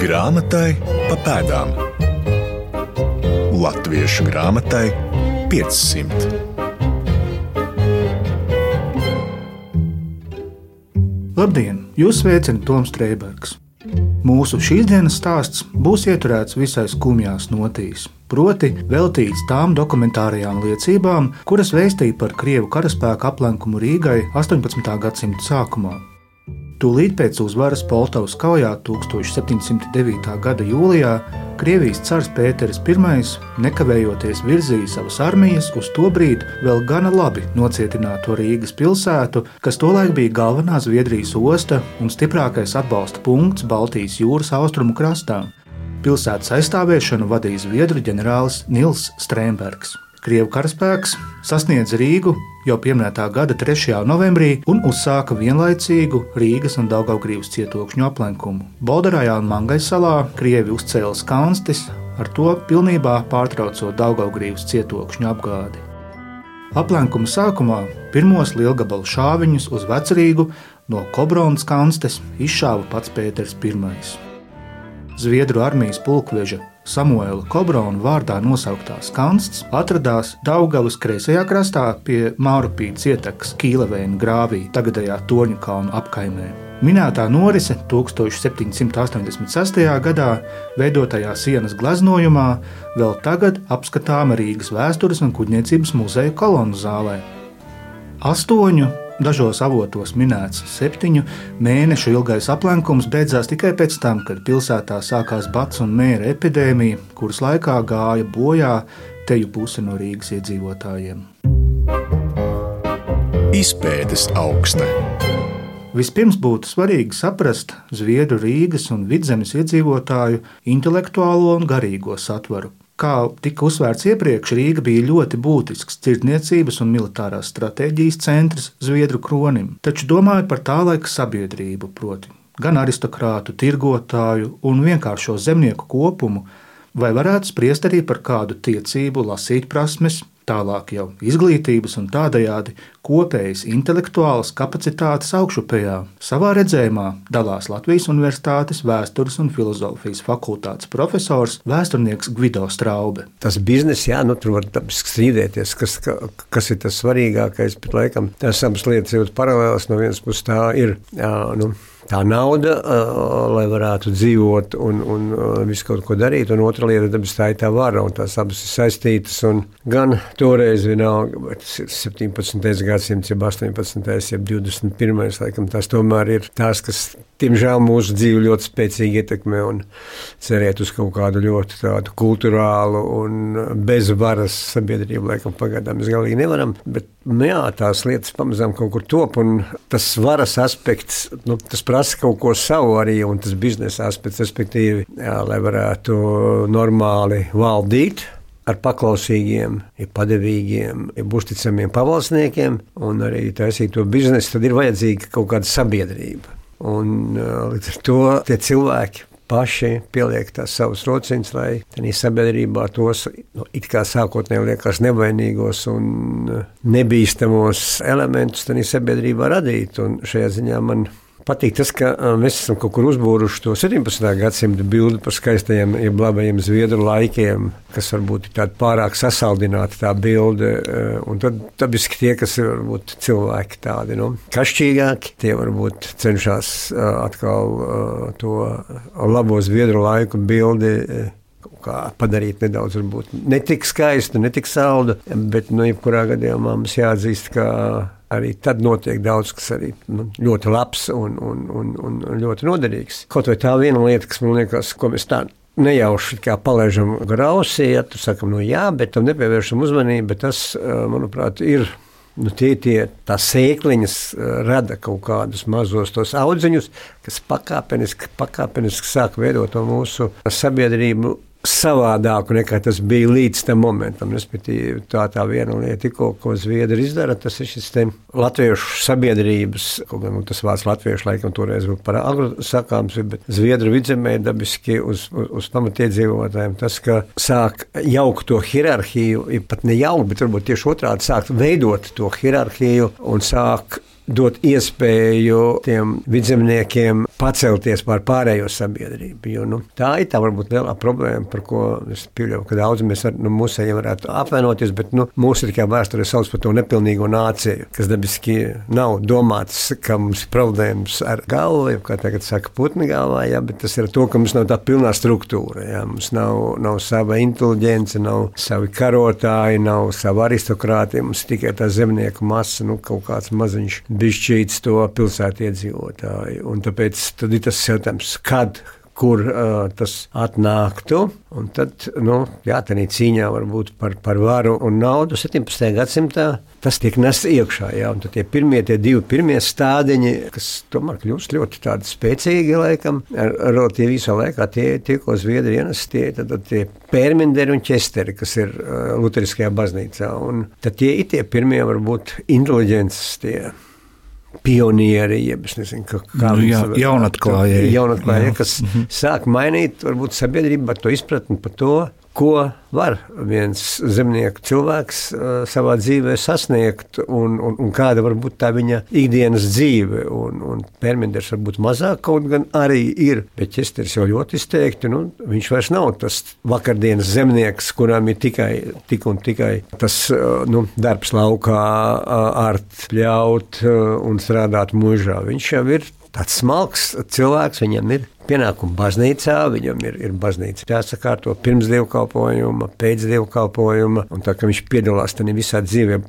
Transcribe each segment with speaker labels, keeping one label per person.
Speaker 1: Grāmatai pa pēdām. Latviešu grāmatai 500.
Speaker 2: Labdien! Jūs sveicina Toms Strēbergs. Mūsu šīsdienas stāsts būs ieturēts visai skumjās notīs, proti, veltīts tām dokumentārajām liecībām, kuras vēstīja par Krievu karaspēku aplenkumu Rīgai 18. gadsimta sākumā. Tūlīt pēc uzvaras Poltavas kaujā 1709. gada jūlijā Krievijas cars Pēters I nekavējoties virzīja savas armijas uz to brīdi vēl gana labi nocietināto Rīgas pilsētu, kas tolaik bija galvenā Zviedrijas osta un stiprākais atbalsta punkts Baltijas jūras austrumu krastā. Pilsētas aizstāvēšanu vadīja Zviedru ģenerālis Nils Strēmbergs. Krievu karaspēks sasniedza Rīgu jau pieminētā gada 3. novembrī un uzsāka vienlaicīgu Rīgas un Daugaugrības cietokšņu aplenkumu. Bolderājā un Mangai salā Krievi uzcēla skanstis, ar to pilnībā pārtraucot Daugaugrības cietokšņu apgādi. Aplenkuma sākumā pirmos lielgabalu šāviņus uz vecrīgu no Kobronas kanstes izšāva pats Pēters I. Zviedru armijas pulkveža Samuēla Kobrona vārdā nosauktās kansts atradās Daugavas kreisajā krastā pie Mārupīnas ietekas Kīlevēna grāvī, tagadējā Torņu kalnu apkaimē. Minētā norise 1786. gadā veidotajā sienas gleznojumā vēl tagad apskatāma Rīgas vēstures un kuģniecības muzeja kolonu zālē. Astoņu Dažos avotos minēts septiņu mēnešu ilgais aplenkums beidzās tikai pēc tam, kad pilsētā sākās bats un mēra epidēmija, kuras laikā gāja bojā teju puse no Rīgas iedzīvotājiem.
Speaker 1: Izpētes augsta.
Speaker 2: Vispirms būtu svarīgi saprast Zviedru Rīgas un Vidzemes iedzīvotāju intelektuālo un garīgo satvaru, Kā tika uzsvērts iepriekš, Rīga bija ļoti būtisks tirdzniecības un militārās stratēģijas centrs Zviedru kronim, taču domājot par tā laika sabiedrību, proti, gan aristokrātu, tirgotāju un vienkāršo zemnieku kopumu, vai varētu spriest arī par kādu tiecību, lasīt prasmes, tālāk jau izglītības un tādējādi kopējas intelektuālas kapacitātes augšupējā. Savā redzējumā dalās Latvijas Universitātes vēstures un filozofijas fakultātes profesors vēsturnieks Gvido Straube.
Speaker 3: Tas bizness, jā, nu, tur var strīdēties, kas, ka, kas ir tas svarīgākais, bet laikam tās abas lietas ir paralēlas. No vienas puses tā ir. Jā, nu, tā nauda, lai varētu dzīvot un, un visu kaut ko darīt. Un otra lieta, dabas tā ir tā vara, un tās abas ir saistītas. Gan toreiz, vienalga, vai tas ir 17. gadsimts, jeb 18. jeb 21. laikam, tās tomēr ir tās, kas, diemžēl, mūsu dzīvi ļoti spēcīgi ietekmē un cerēt uz kaut kādu ļoti tādu kulturālu un bezvaras sabiedrību, laikam, pagaidām mēs galīgi nevaram. Bet, nu, jā, tās lietas pamazām kaut kur top, un tas varas aspekts, nu, tas prasa prasa kaut ko savu arī, un tas biznesa aspekts, respektīvi, jā, lai varētu normāli valdīt ar paklausīgiem, ir padevīgiem, ir uzticamiem pavalsniekiem un arī taisīt to biznesu, tad ir vajadzīga kaut kāda sabiedrība. Un līdz ar to tie cilvēki paši pieliek tās savas rociņas, lai tādā sabiedrībā tos nu, it kā sākotnēji liekas nevainīgos un nebīstamos elementus tādā sabiedrībā radīt. Un šajā ziņā man patīk tas, ka mēs esam kaut kur uzbūruši to 17. gadsimta bildi par skaistajiem, jeb labajiem zviedru laikiem, kas varbūt ir tāda pārāk sasaldināta tā bilde. Un tad dabiski tie, kas ir varbūt cilvēki tādi nu, kašķīgāki, tie varbūt cenšas atkal to labo zviedru laiku bildi padarīt nedaudz, varbūt ne tik skaistu, ne tik saldu, bet, nu, jebkurā gadījumā mums jāatzīst, ka arī tad notiek daudz kas arī nu, ļoti labs un, un, un, un ļoti noderīgs. Kaut vai tā viena lieta, kas man liekas, ko mēs tādu nejauši palaidām grausī, ja tur sakām, nu jā, bet tam nepievēršam uzmanību, bet tas, manuprāt, ir. Nu, tie tie sēkliņas rada kaut kādus mazus tos audziņus, kas pakāpeniski, pakāpeniski sāk veidot to mūsu sabiedrību savādāku nekā tas bija līdz tam momentam. Respektīvi, tā tā viena lieta, ko, ko Zviedri izdara, tas ir šis latviešu sabiedrības, kaut gan nu, tas vārds latviešu laikam toreiz bija par agru sakāms, bet Zviedru vidzemē dabiski uz, uz, uz pamatiedzīvotājiem tas, ka sāk jaukt to hierarhiju, ir pat ne jaukt, bet varbūt tieši otrādi sāk veidot to hierarhiju un sāk dot iespēju tiem vidzemniekiem pacelties pār pārējo sabiedrību. Jo, nu, tā ir tā varbūt lielā problēma, par ko es pieļauju, ka daudzi mēs ar nu, mūsējiem varētu apvienoties, bet nu, mūsu kā vēsture sauc par to nepilnīgo nāciju, kas dabiski nav domāts, ka mums ir problēmas ar galvu, kā tagad saka putni galvā, jā, bet tas ir to, ka mums nav tā pilnā struktūra. Jā. Mums nav, nav sava inteliģence, nav savi karotāji, nav sava aristokrātija, mums tikai tā zemnieku masa, nu, kaut kāds maziņš bišķīts to pilsētu iedzīvotāju. Un tāpēc tad ir tas jautājums, kad kur uh, tas atnāktu. Un tad, nu, jā, tā ir cīņā varbūt par, par varu un naudu 17. gadsimtā. Tas tiek nests iekšā, jā, un tie pirmie, tie divi pirmie stādiņi, kas tomēr kļūst ļoti tādi spēcīgi, laikam, ar, relatīvi īsā laikā, tie, tie ko zviedri ienes, tie, tad, tad tie pērmenderi un ķesteri, kas ir uh, Luteriskajā baznīcā, un tad tie ir tie pirmie, varbūt, inteliģences tie pionieri, jeb nezinu, kā, kā
Speaker 2: nu, jā, jaunatklājēji,
Speaker 3: jaunatklājēji, kas mm -hmm. sāk mainīt varbūt sabiedrību ar to izpratni par to, ko var viens zemnieku cilvēks uh, savā dzīvē sasniegt, un, un, un kāda var būt tā viņa ikdienas dzīve. Un, un Pērmenders varbūt mazāk kaut gan arī ir, bet ķesteris jau ļoti izteikti, nu, viņš vairs nav tas vakardienas zemnieks, kuram ir tikai tik un tikai tas uh, nu, darbs laukā, uh, art, pļaut uh, un strādāt mūžā. Viņš jau ir tāds smalks cilvēks, viņam ir pienākumu baznīcā, viņam ir, ir baznīca jāsakārto pirms dievkalpojuma, pēc dievkalpojuma, un tā kā viņš piedalās tajā visā dzīvē,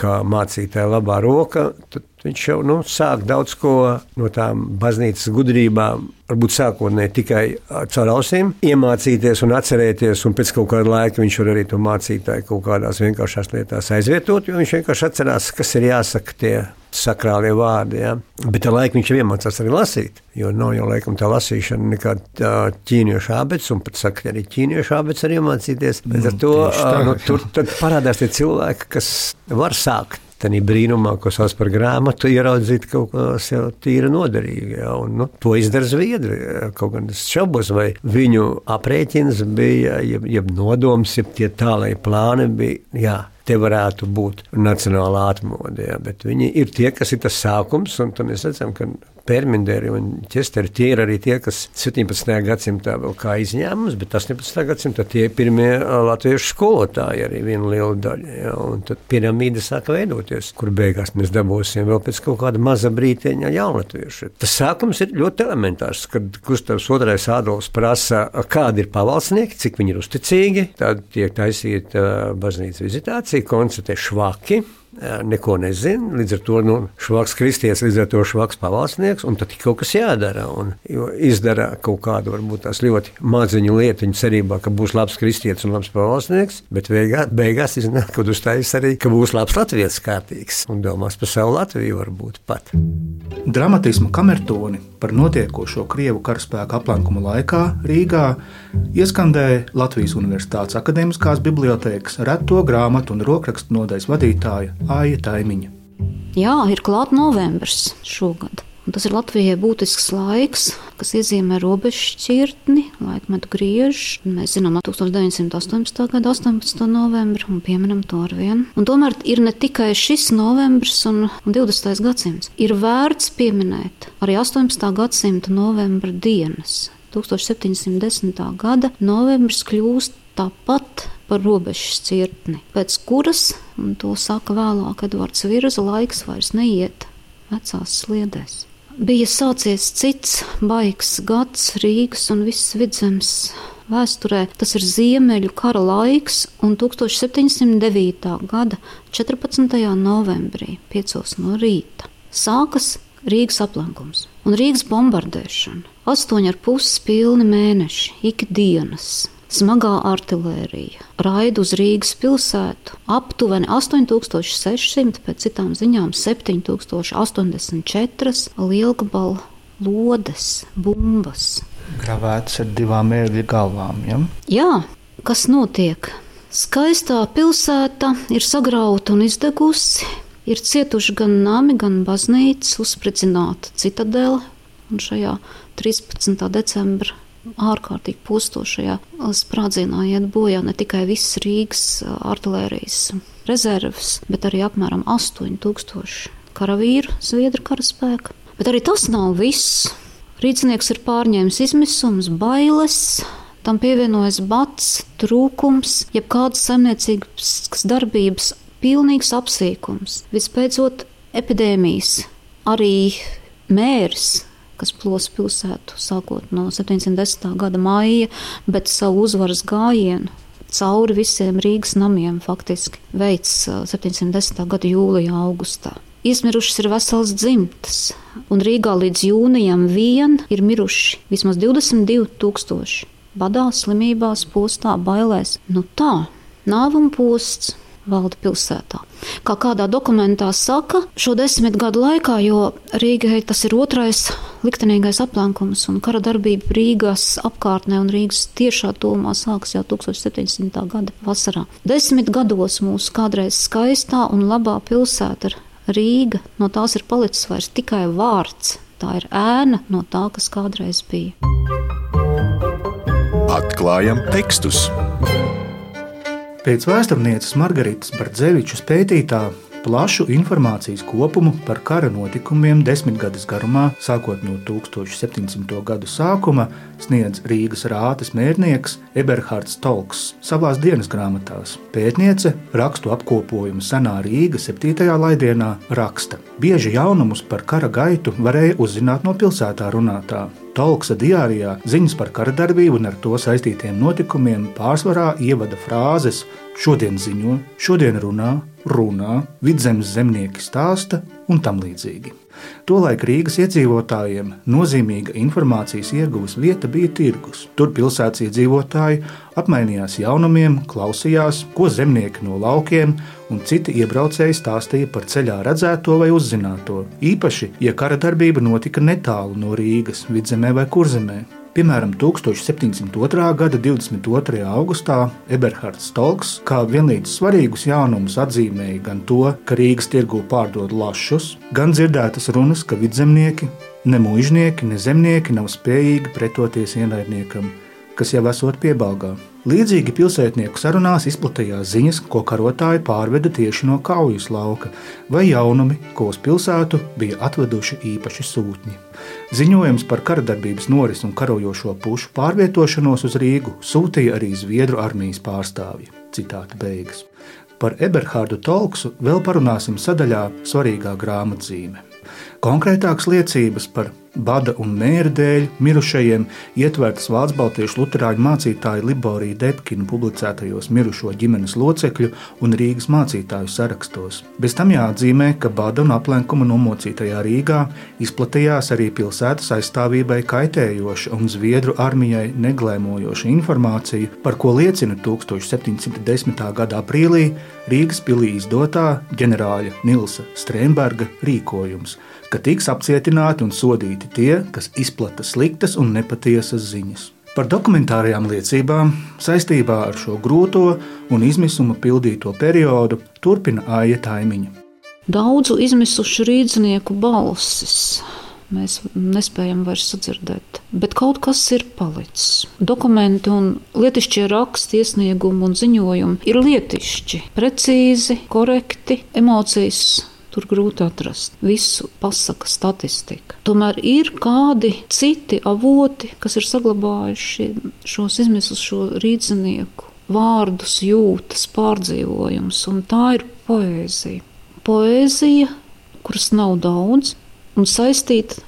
Speaker 3: kā mācītāja labā roka, tad viņš jau nu, sāk daudz ko no tām baznīcas gudrībām, varbūt sākotnēji tikai caur ausīm, iemācīties un atcerēties, un pēc kaut kāda laika viņš var arī to mācītāju kaut kādās vienkāršās lietās aizvietot, jo viņš vienkārši atcerās, kas ir jāsaka tie sakrālie vārdi. Ja? Bet ar laiku viņš jau iemācās arī lasīt. Jo nav jau laikam tā lasīšana nekāda ķīniešu abets, un pat saka, arī ķīniešu abets arī iemācīties. Bet ar mm, to tā, nu, tur parādās tie cilvēki, kas var sākt. Tad brīnumā, ko sauc par grāmatu, ieraudzīt kaut ko jau tīri noderīgu. Ja, un, nu, to izdara zviedri. Kaut gan es šaubos, vai viņu aprēķins bija, jeb, jeb nodoms, jeb tie tālai plāni bija. Jā, te varētu būt nacionāla atmodu. Ja, bet viņi ir tie, kas ir tas sākums, un mēs redzam, ka Pērminderi un ķesteri tie ir arī tie, kas 17. gadsimtā vēl kā izņēmums, bet 18. gadsimtā tie ir pirmie latviešu skolotāji arī viena liela daļa. Ja, un tad piramīda sāka veidoties, kur beigās mēs dabūsim vēl pēc kaut kāda maza brīteņa jaunatviešu. Tas sākums ir ļoti elementārs, kad Gustavs II Ādolfs prasa, kādi ir pavalsnieki, cik viņi ir uzticīgi, tad tiek taisīta baznīcas vizitācija, konstatē švaki, neko nezina. Līdz ar to nu, švaks kristietis, līdz ar to švaks pavalsnieks, un tad kaut kas jādara. Un, izdara kaut kādu, varbūt tās ļoti maziņu lietiņu, cerībā, ka būs labs kristietis un labs pavalsnieks, bet beigā, beigās iznāk, ka uzstājas arī, ka būs labs latviešu kārtīgs un domās par savu Latviju varbūt pat.
Speaker 2: Dramatismu kamertoni par notiekošo Krievu karaspēka aplenkuma laikā Rīgā ieskandēja Latvijas Universitātes Akademiskās bibliotēkas reto grāmatu un rokrakstu nodaļas vadītāja Aija Taimiņa.
Speaker 4: Jā, ir klāts novembris šogad. Un tas ir Latvijai būtisks laiks, kas iezīmē robežu šķirtni, laikmetu griež. Mēs zinām, 1918. gada 18. novembri un pieminam to ar vienu. Un tomēr ir ne tikai šis novembris un 20. gadsimts. Ir vērts pieminēt arī 18. gadsimta novembra dienas. 1710. gada novembris kļūst tāpat par robežu cirtni, pēc kuras, un to saka vēlāk Edvards Virza, laiks vairs neiet vecās sliedēs bija sācies cits baigs gads Rīgas un visas vidzemes vēsturē. Tas ir Ziemeļu kara laiks, un 1709. gada 14. novembrī, 5. no rīta, sākas Rīgas aplankums un Rīgas bombardēšana. Astoņi ar pusi pilni mēneši, ikdienas, smagā artērija, raida uz Rīgas pilsētu aptuveni 8600, pēc citām ziņām 7084 lielgabala lodes, bumbas.
Speaker 2: Gravētas ar divām ērgļu galvām. Ja?
Speaker 4: Jā, kas notiek? Skaistā pilsēta ir sagrauta un izdegusi. Ir cietuši gan nami, gan baznīcas, uzspridzināta citadele. Un šajā 13. decembra ārkārtīgi postošajā sprādzienā iet bojā ne tikai visas Rīgas artērijas rezerves, bet arī apmēram 8000 karavīru Zviedru karaspēka. Bet arī tas nav viss. Rīznieks ir pārņēmis izmisums, bailes, tam pievienojas bats, trūkums, jeb kādas saimniecības darbības pilnīgs apsīkums. Vispēcot epidēmijas, arī mērs, kas plos pilsētu sākot no 710. gada maija, bet savu uzvaras gājienu cauri visiem Rīgas namiem faktiski veids 710. gada jūlijā, augustā. Izmirušas ir vesels dzimtas, un Rīgā līdz jūnijam vien ir miruši vismaz 22,000. Badā, slimībās, postā, bailēs. Nu tā, nāvuma posts valda pilsētā. Kā kādā dokumentā saka, šo desmit gadu laikā, jo Rīgai tas ir otrais liktenīgais aplenkums un kara darbība Rīgas apkārtnē un Rīgas tiešā tūmā sākas jau 1700. gada vasarā. Desmit gados mūsu kādreiz skaistā un labā pilsēta Rīga, no tās ir palicis vairs tikai vārds. Tā ir ēna no tā, kas kādreiz bija.
Speaker 1: Atklājam tekstus!
Speaker 2: Pēc vēsturnieces Margaritas Bardzevičas pētītā plašu informācijas kopumu par kara notikumiem desmitgades garumā, sākot no 1700. gadu sākuma, sniedz Rīgas rātes mērnieks Eberhards Tolks savās dienas grāmatās. Pētniece rakstu apkopojumu senā Rīga 7. laidienā raksta. Bieži jaunumus par kara gaitu varēja uzzināt no pilsētā runātā. Tolksa diārijā ziņas par kara darbību un ar to saistītiem notikumiem pārsvarā ievada frāzes: šodien ziņo, šodien runā, runā, vidzemes zemnieki stāsta un tam līdzīgi. Tolaik Rīgas iedzīvotājiem nozīmīga informācijas ieguves vieta bija tirgus. Tur pilsētas iedzīvotāji apmainījās jaunumiem, klausījās, ko zemnieki no laukiem un citi iebraucēji stāstīja par ceļā redzēto vai uzzināto. Īpaši, ja kara darbība notika netālu no Rīgas, vidzemē vai kurzemē. Piemēram, 1702. gada 22. augustā Eberhards Stolks kā vienlīdz svarīgus jaunumus atzīmēja gan to, ka Rīgas tirgū pārdod lašus, gan dzirdētas runas, ka vidzemnieki, ne mužnieki, ne zemnieki nav spējīgi pretoties ienaidniekam, kas jau esot piebalgā. Līdzīgi pilsētnieku sarunās izplatījās ziņas, ko karotāji pārveda tieši no kaujas lauka, vai jaunumi, ko uz pilsētu bija atveduši īpaši sūtņi. Ziņojums par karadarbības norisi un karojošo pušu pārvietošanos uz Rīgu sūtīja arī Zviedru armijas pārstāvji. Citāta beigas. Par Eberhārdu Tolksu vēl parunāsim sadaļā svarīgā grāmatzīme. Konkrētākas liecības par bada un mēra dēļ mirušajiem ietvertas Vācu Baltiešu Lutāņu mācītāja Liborija Debkina publicētajos mirušo ģimenes locekļu un Rīgas mācītāju sarakstos. Bez tam jāatzīmē, ka bada un aplenkuma nomocītajā Rīgā izplatījās arī pilsētas aizstāvībai kaitējoša un Zviedru armijai neglēmojoša informācija, par ko liecina 1710. gada aprīlī Rīgas pilī izdotā ģenerāļa Nilsa Strēmberga rīkojums ka tiks apcietināti un sodīti tie, kas izplata sliktas un nepatiesas ziņas. Par dokumentārajām liecībām saistībā ar šo grūto un izmisuma pildīto periodu turpina Aija Taimiņa.
Speaker 4: Daudzu izmisušu rīznieku balsis mēs nespējam vairs sadzirdēt. Bet kaut kas ir palicis. Dokumenti un lietišķie raksti, iesniegumi un ziņojumi ir lietišķi, precīzi, korekti, emocijas Tur grūti atrast visu pasaka statistika. Tomēr ir kādi citi avoti, kas ir saglabājuši šos izmisušo rīznieku vārdus, jūtas, pārdzīvojumus, un tā ir poēzija. Poēzija, kuras nav daudz un saistīta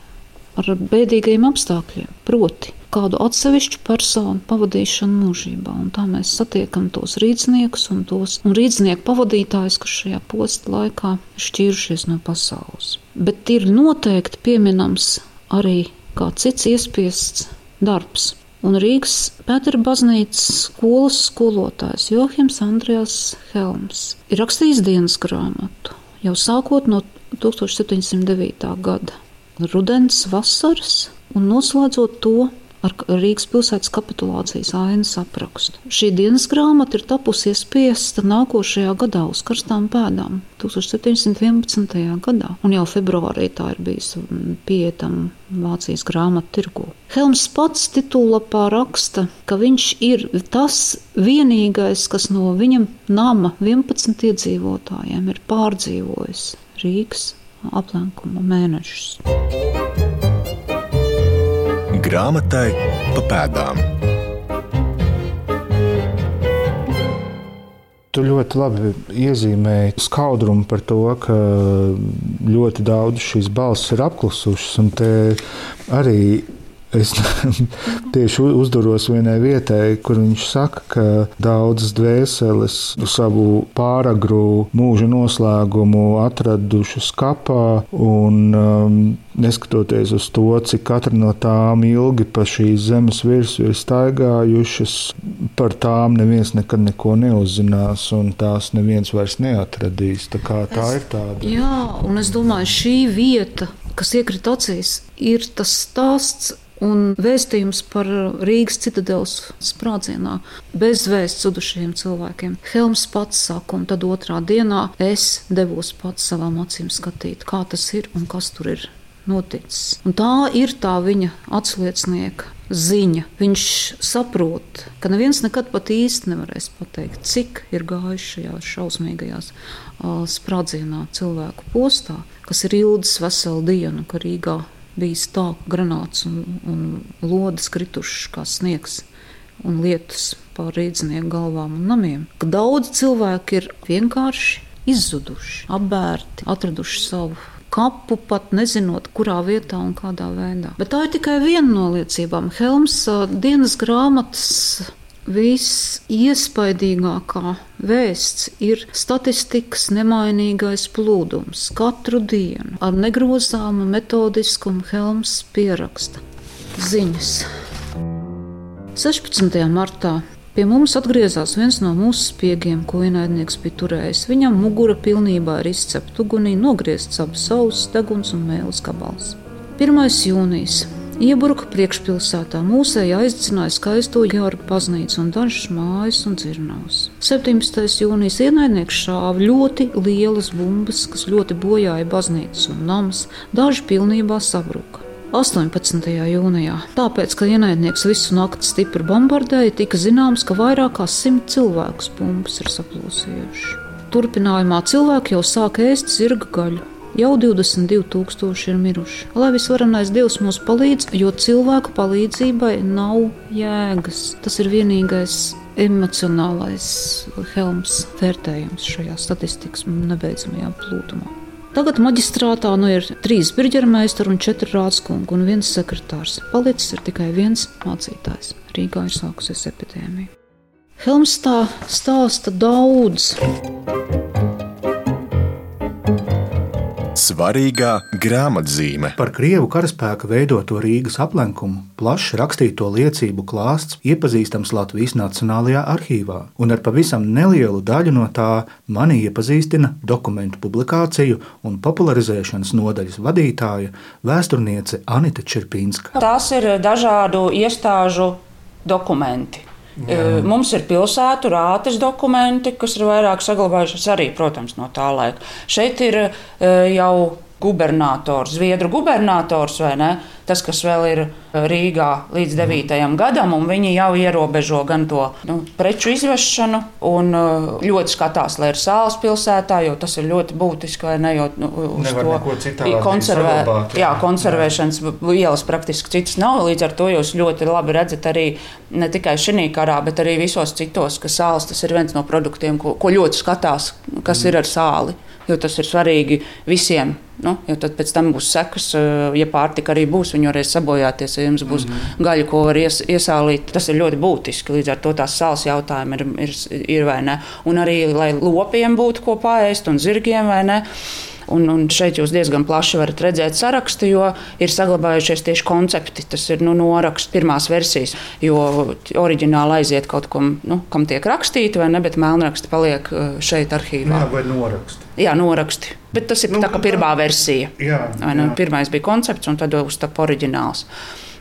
Speaker 4: ar bēdīgiem apstākļiem, proti, kādu atsevišķu personu pavadīšanu mūžībā. Un tā mēs satiekam tos rīzniekus un tos un rīznieku pavadītājus, kas šajā posta laikā šķīrušies no pasaules. Bet ir noteikti pieminams arī kā cits iespiests darbs. Un Rīgas Pētera baznīcas skolas skolotājs Johims Andrēs Helms ir rakstījis dienas grāmatu jau sākot no 1709. gada rudens, vasaras un noslēdzot to ar Rīgas pilsētas kapitulācijas ainas aprakstu. Šī dienas grāmata ir tapusi iespiesta nākošajā gadā uz karstām pēdām, 1711. gadā, un jau februārī tā ir bijusi pieejama Vācijas grāmatu tirgu. Helms pats titulapā raksta, ka viņš ir tas vienīgais, kas no viņa nama 11 iedzīvotājiem ir pārdzīvojis Rīgas aplenkuma mēnešus.
Speaker 1: Grāmatai pa pēdām.
Speaker 2: Tu ļoti labi iezīmēji skaudrumu par to, ka ļoti daudz šīs balss ir apklusušas, arī Es tieši uzduros vienai vietai, kur viņš saka, ka daudzas dvēseles savu pāragru mūža noslēgumu atradušas kapā, un um, neskatoties uz to, cik katra no tām ilgi pa šīs zemes virsmu ir staigājušas, par tām neviens nekad neko neuzzinās, un tās neviens vairs neatradīs. Tā, tā
Speaker 4: es,
Speaker 2: ir tāda.
Speaker 4: Jā, un es domāju, šī vieta, kas iekrita acīs, ir tas stāsts Un vēstījums par Rīgas citadeles sprādzienā bez vēsts zudušajiem cilvēkiem. Helms pats saka, un tad otrā dienā es devos pats savām acīm skatīt, kā tas ir un kas tur ir noticis. Un tā ir tā viņa atsliecinieka ziņa. Viņš saprot, ka neviens nekad pat īsti nevarēs pateikt, cik ir gājuši šajā šausmīgajās uh, sprādzienā cilvēku postā, kas ir ilgs veselu dienu, ka Rīgā bijis tā, ka granāts un, un lodes kritušas kā sniegs un lietus pār rīznieku galvām un namiem. Ka daudz cilvēku ir vienkārši izzuduši, apbērti, atraduši savu kapu, pat nezinot, kurā vietā un kādā veidā. Bet tā ir tikai viena no liecībām. Helms dienas grāmatas Visiespaidīgākā vēsts ir statistikas nemainīgais plūdums. Katru dienu ar negrozāmu metodiskumu Helms pieraksta ziņas. 16. martā Pie mums atgriezās viens no mūsu spiegiem, ko ienaidnieks bija turējis. Viņam mugura pilnībā ir izcepta ugunī, nogriezts abas ausis, deguns un mēlis gabals. 1. jūnijas Iebruka priekšpilsētā mūsēji aizcināja skaisto Jorga baznīcu un dažas mājas un dzirnavas. 17. jūnijas ienaidnieks šāva ļoti lielas bumbas, kas ļoti bojāja baznīcas un namas, daži pilnībā sabruka. 18. jūnijā. Tāpēc, ka ienaidnieks visu nakti stipri bombardēja, tika zināms, ka vairāk kā simt cilvēku bumbas ir saplosījuši. Turpinājumā cilvēki jau sāka ēst zirga gaļu. Jau 22,000 ir miruši. Lai visvarenais Dievs mums palīdz, jo cilvēku palīdzībai nav jēgas. Tas ir vienīgais emocionālais helms vērtējums šajā statistikas nebeidzamajā plūdumā. Tagad maģistrātā nu ir trīs birģermeistari un četri rādskungi un viens sekretārs. Palicis ir tikai viens mācītājs. Rīgā ir sākusies epidēmija. Helms tā stāsta daudz.
Speaker 1: Svarīgā grāmatzīme
Speaker 2: par Krievu karaspēka veidoto Rīgas aplenkumu, plašs rakstīto liecību klāsts iepazīstams Latvijas Nacionālajā arhīvā, un ar pavisam nelielu daļu no tā mani iepazīstina dokumentu publikāciju un popularizēšanas nodaļas vadītāja vēsturniece Anita Čerpīnska.
Speaker 5: Tās ir dažādu iestāžu dokumenti. Jā. Mums ir pilsētu rātes dokumenti, kas ir vairāk saglabājušies arī, protams, no tā laika. Šeit ir jau gubernators, Zviedru gubernators vai ne? Tas, kas vēl ir Rīgā līdz 9. Mm. gadam, un viņi jau ierobežo gan to nu, preču izvešanu, un ļoti skatās, lai ir sāls pilsētā, jo tas ir ļoti būtiski, vai ne? Jo nu, uz to konservē, saglabāt, jā. Jā, konservēšanas vielas praktiski citas nav. Līdz ar to jūs ļoti labi redzat arī ne tikai šī karā, bet arī visos citos, ka sāls tas ir viens no produktiem, ko, ko ļoti skatās, kas mm. ir ar sāli jo tas ir svarīgi visiem. Nu, jo tad pēc tam būs sekas, eh, ja pārtika arī būs, viņa varēs sabojāties, ja jums būs mm -hmm. gaļa, ko var ies, iesālīt. Tas ir ļoti būtiski. Līdz ar to tās sāls jautājumi ir, ir, ir vai ne. Un arī, lai lopiem būtu ko pāriest un zirgiem vai ne. Un, un šeit jūs diezgan plaši varat redzēt sarakstu, jo ir saglabājušies tieši koncepti. Tas ir nu, noraksts pirmās versijas, jo oriģināli aiziet kaut kam, nu, kam tiek rakstīti, vai ne, bet melnraksti paliek uh, šeit arhīvā.
Speaker 2: Jā, vai noraksti.
Speaker 5: Jā, noraksti. Bet tas ir nu, tā kā pirmā versija.
Speaker 2: Jā, jā.
Speaker 5: Nu, pirmais bija koncepts, un tad uztapa oriģināls.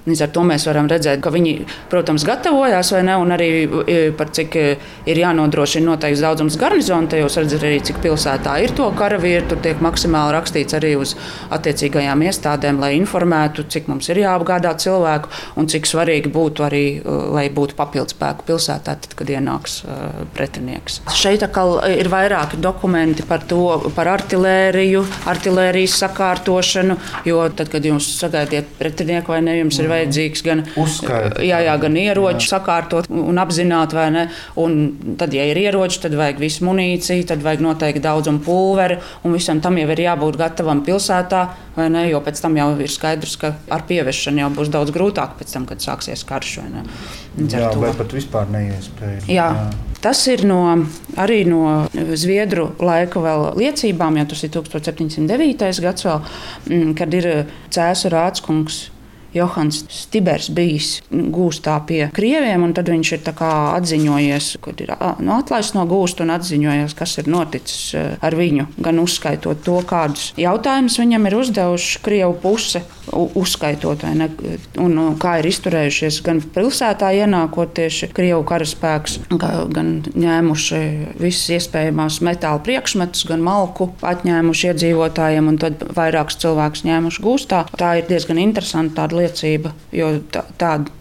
Speaker 5: Līdz ar to mēs varam redzēt, ka viņi, protams, gatavojās vai ne, un arī e, par cik e, ir jānodrošina noteikts daudzums garnizona. Te jūs redzat arī, cik pilsētā ir to karavīru. Tur tiek maksimāli rakstīts arī uz attiecīgajām iestādēm, lai informētu, cik mums ir jāapgādā cilvēku un cik svarīgi būtu arī, e, lai būtu papildspēku pilsētā, tad, kad ienāks uh, pretinieks. Šeit atkal ir vairāki dokumenti par to, par artilēriju, artilērijas sakārtošanu, jo tad, kad jums sagaidiet pretinieku vai ne, jums ir vajadzīgs gan,
Speaker 2: Uzskaita.
Speaker 5: jā, jā, gan ieroči jā. sakārtot un apzināt, vai ne. Un tad, ja ir ieroči, tad vajag visu munīciju, tad vajag noteikti daudz un pulveri, un visam tam jau ir jābūt gatavam pilsētā, vai ne, jo pēc tam jau ir skaidrs, ka ar pieviešanu jau būs daudz grūtāk pēc tam, kad sāksies karš,
Speaker 2: Jā, vai pat vispār neiespējami.
Speaker 5: Jā. Tas ir no, arī no Zviedru laika liecībām, jo tas ir 1709. gads, vēl, mm, kad ir Cēzu rādskungs. Johans Stibers bijis gūstā pie krieviem, un tad viņš ir atziņojies, kad ir nu, atlaists no gūsta un atziņojies, kas ir noticis ar viņu. Gan uzskaitot to, kādus jautājumus viņam ir uzdevuši Krievu puse, uzskaitot, ne, un uh, kā ir izturējušies gan pilsētā ienākot tieši Krievu karaspēks, ga- gan ņēmuši visas iespējamās metāla priekšmetus, gan malku atņēmuši iedzīvotājiem, un tad vairākus cilvēkus ņēmuši gūstā. Tā ir diezgan interesanta tāda liecība, jo tā, tādu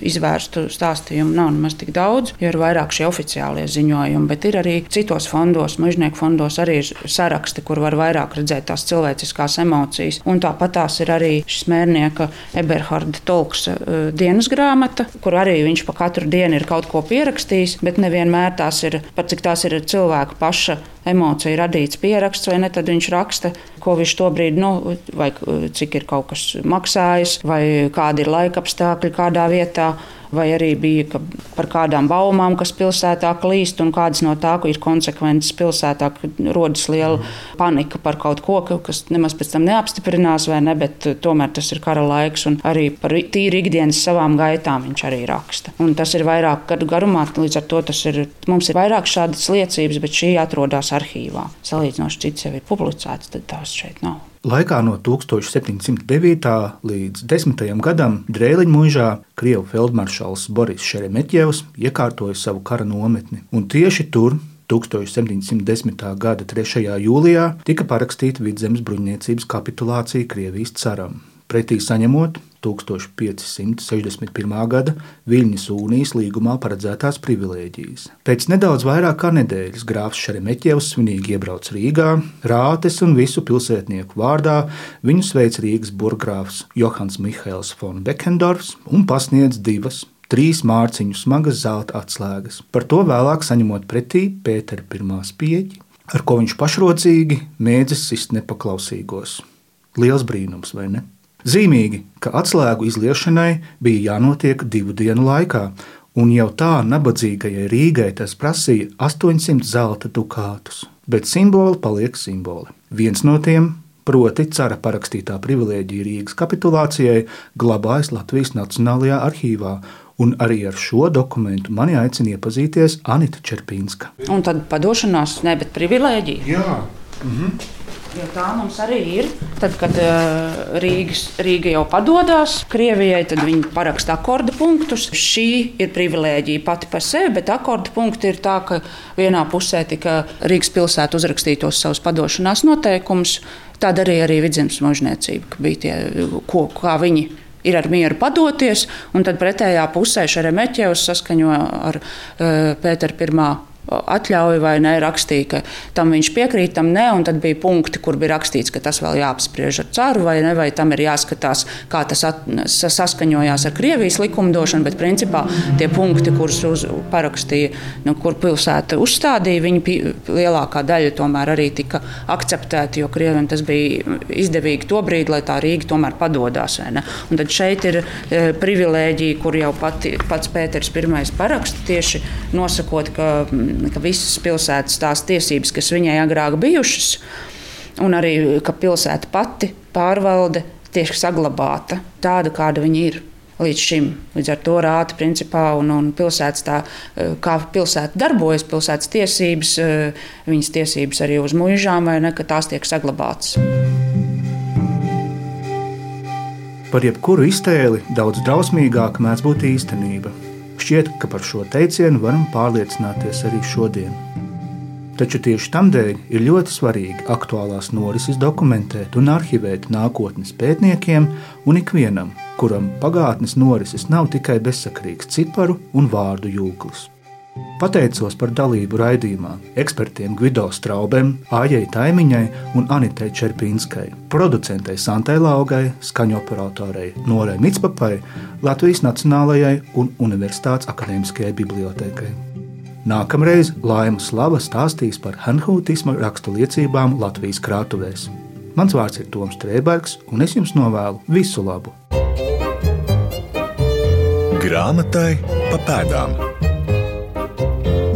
Speaker 5: izvērstu stāstījumu nav nemaz tik daudz, jo ir vairāk šie oficiālie ziņojumi, bet ir arī citos fondos, mežnieku fondos arī ir saraksti, kur var vairāk redzēt tās cilvēciskās emocijas. Un tāpat tās ir arī šis mērnieka Eberharda Tolks uh, dienas grāmata, kur arī viņš pa katru dienu ir kaut ko pierakstījis, bet nevienmēr tās ir, pat cik tās ir cilvēka paša emocija radīts pieraksts, vai ne, tad viņš raksta, ko viņš to brīdi, nu, vai uh, cik ir kaut kas maksājis, vai kādi ir laika apstākļi kādā vietā. Vai arī bija ka par kādām baumām, kas pilsētā klīst, un kādas no tā ir konsekvences pilsētā, kad rodas liela panika par kaut ko, ka- kas nemaz pēc tam neapstiprinās, vai ne, bet uh, tomēr tas ir kara laiks, un arī par tīri ikdienas savām gaitām viņš arī raksta. Un tas ir vairāk gadu garumā, līdz ar to ir, mums ir vairāk šādas liecības, bet šī atrodas arhīvā. Salīdzinoši cits jau ir publicēts, tad tās šeit nav.
Speaker 2: Laikā no 1709. līdz 10. gadam Drēliņa mūžā Krievu feldmaršals Boris Šeremetjevs iekārtoja savu kara nometni, un tieši tur 1710. gada 3. jūlijā tika parakstīta Vidzemes bruņniecības kapitulācija Krievijas caram, pretī saņemot 1561. gada Viļņasūnijas līgumā paredzētās privilēģijas. Pēc nedaudz vairāk kā nedēļas grāfs Šeremetjevs svinīgi iebrauc Rīgā, Rātes un visu pilsētnieku vārdā viņu sveic Rīgas burgrāfs Johans Mihails von Bekendorfs un pasniedz divas trīs mārciņu smagas zelta atslēgas. Par to vēlāk saņemot pretī Pētera pirmā spieķi, ar ko viņš pašrocīgi mēdzis sist nepaklausīgos. Liels brīnums, vai ne? Zīmīgi, ka atslēgu izliešanai bija jānotiek divu dienu laikā, un jau tā nabadzīgajai Rīgai tas prasīja 800 zelta dukātus. Bet simboli paliek simboli. Viens no tiem Proti, cara parakstītā privilēģija Rīgas kapitulācijai glabājas Latvijas Nacionālajā arhīvā, un arī ar šo dokumentu mani aicina iepazīties Anita Čerpīnska.
Speaker 5: Un tad padošanās, ne, bet privilēģija.
Speaker 2: Jā,
Speaker 5: Jo tā mums arī ir. Tad, kad uh, Rīgas, Rīga jau padodas Krievijai, tad viņi paraksta akordu punktus. Šī ir privilēģija pati par sevi, bet akordu punkti ir tā, ka vienā pusē tika Rīgas pilsēta uzrakstītos savus padošanās noteikumus. Tāda arī ir vidzemes mūžniecība, ka bija tie, ko, kā viņi ir ar mieru padoties, un tad pretējā pusē Šeremetjevs saskaņo ar uh, Pētera pirmā atļauju vai nē, rakstīja, ka tam viņš piekrīt, tam nē, un tad bija punkti, kur bija rakstīts, ka tas vēl jāapspriež ar caru, vai ne, vai tam ir jāskatās, kā tas at, sa- saskaņojās ar Krievijas likumdošanu, bet principā tie punkti, kurus uz, parakstīja, nu, kur pilsēta uzstādīja, viņi pi, lielākā daļa tomēr arī tika akceptēti, jo Krieviem tas bija izdevīgi to brīdi, lai tā Rīga tomēr ne. Un tad šeit ir e, privilēģija, kur jau pati, pats Pēters I paraksta tieši nosakot, ka, ka visas pilsētas tās tiesības, kas viņai agrāk bijušas, un arī ka pilsēta pati pārvalde tiek saglabāta tāda, kāda viņa ir. Līdz šim. Līdz ar to rāta principā un, un pilsētas tā, eh, kā pilsēta darbojas, pilsētas tiesības, eh, viņas tiesības arī uz mūžām, vai ne, ka tās tiek saglabātas.
Speaker 2: Par jebkuru iztēli daudz drausmīgāka mēdz būt īstenība. Šķiet, ka par šo teicienu varam pārliecināties arī šodien. Taču tieši tādēļ ir ļoti svarīgi aktuālās norises dokumentēt un arhivēt nākotnes pētniekiem un ikvienam, kuram pagātnes norises nav tikai bezsakrīgs ciparu un vārdu jūklis. Pateicos par dalību raidījumā ekspertiem Gvido Straubem, Ājai Taimiņai un Anitei Čerpīnskai, producentei Santai Laugai, skaņu operatorei Norai Mitspapai, Latvijas Nacionālajai un Universitātes akadēmiskajai bibliotēkai. Nākamreiz Laima Slava stāstīs par hanhūtisma rakstu liecībām Latvijas krātuvēs. Mans vārds ir Toms Trēbergs, un es jums novēlu visu labu!
Speaker 1: Grāmatai pa pēdām.